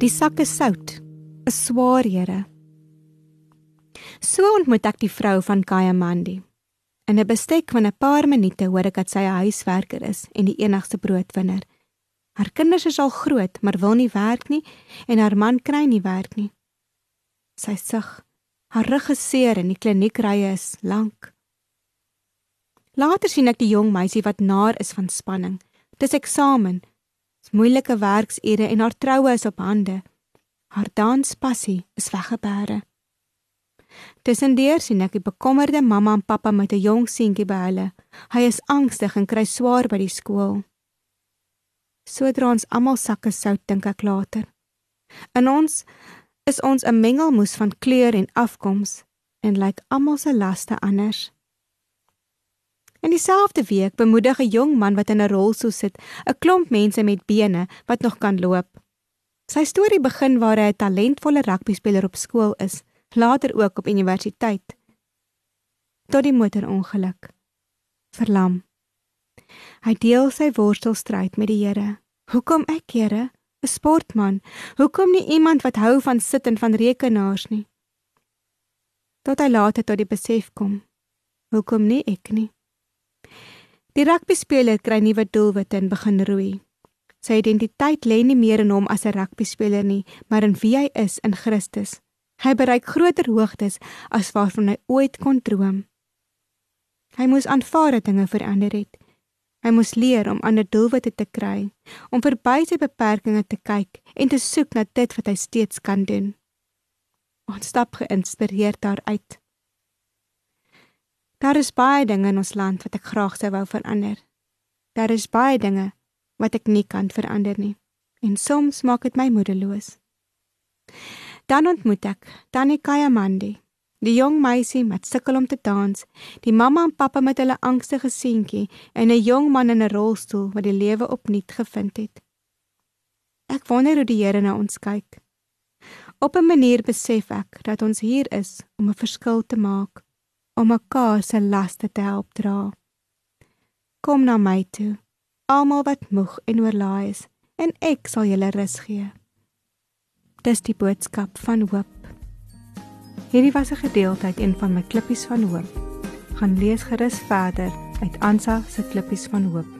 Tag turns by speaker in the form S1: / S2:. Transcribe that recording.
S1: Die sakke sout is swaar, Here. So ontmoet ek die vrou van Kayamandi. In 'n bestek van 'n paar minute hoor ek dat sy 'n huiswerker is en die enigste broodwinner. Haar kinders is al groot, maar wil nie werk nie en haar man kry nie werk nie. Sy sug. Haar rug is seer en die kliniekrye is lank. Later sien ek die jong meisie wat naar is van spanning. Dis eksamen moeilike werksure en haar troue is op hande. Haar danspassie is weggebere. Tussendeur sien ek 'n bekommerde mamma en pappa met 'n jong seentjie by hulle. Hy is angstig en kry swaar by die skool. Sodra ons almal sakke sout dink ek later. In ons is ons 'n mengelmoes van kleur en afkoms en lyk like almal se laste anders. In dieselfde week bemoedig 'n jong man wat in 'n rolstoel sit, 'n klomp mense met bene wat nog kan loop. Sy storie begin waar hy 'n talentvolle rugbyspeler op skool is, later ook op universiteit. Tot die motorongeluk. Verlam. Hy deel sy worstelstryd met die Here. Hoekom ek, Here, 'n sportman? Hoekom nie iemand wat hou van sit en van rekenaars nie? Tot hy later tot die besef kom. Hoekom nie ek nie? Die rugbyspeler kry nuwe doelwitte en begin roei. Sy identiteit lê nie meer in hom as 'n rugbyspeler nie, maar in wie hy is in Christus. Hy bereik groter hoogtes as waarvan hy ooit kon droom. Hy moes aanvaar dat dinge verander het. Hy moes leer om ander doelwitte te kry, om verby sy beperkings te kyk en te soek na dit wat hy steeds kan doen. Ons stap geïnspireerd daaruit. Daar is baie dinge in ons land wat ek graag sou wou verander. Daar is baie dinge wat ek nie kan verander nie en soms maak dit my moedeloos. Dan ontmoet ek Tannie Kayamandi, die jong meisie met sukkel om te dans, die mamma en pappa met hulle angstige seentjie en 'n jong man in 'n rolstoel wat die lewe opnuut gevind het. Ek wonder hoe die Here na ons kyk. Op 'n manier besef ek dat ons hier is om 'n verskil te maak om mekaar se laste te help dra. Kom na my toe, almal wat moeg en oorlaai is, en ek sal julle rus gee. Dis die boodskap van hoop. Hierdie was 'n gedeelte uit een van my klippies van hoop. Gaan lees gerus verder uit Ansa se klippies van hoop.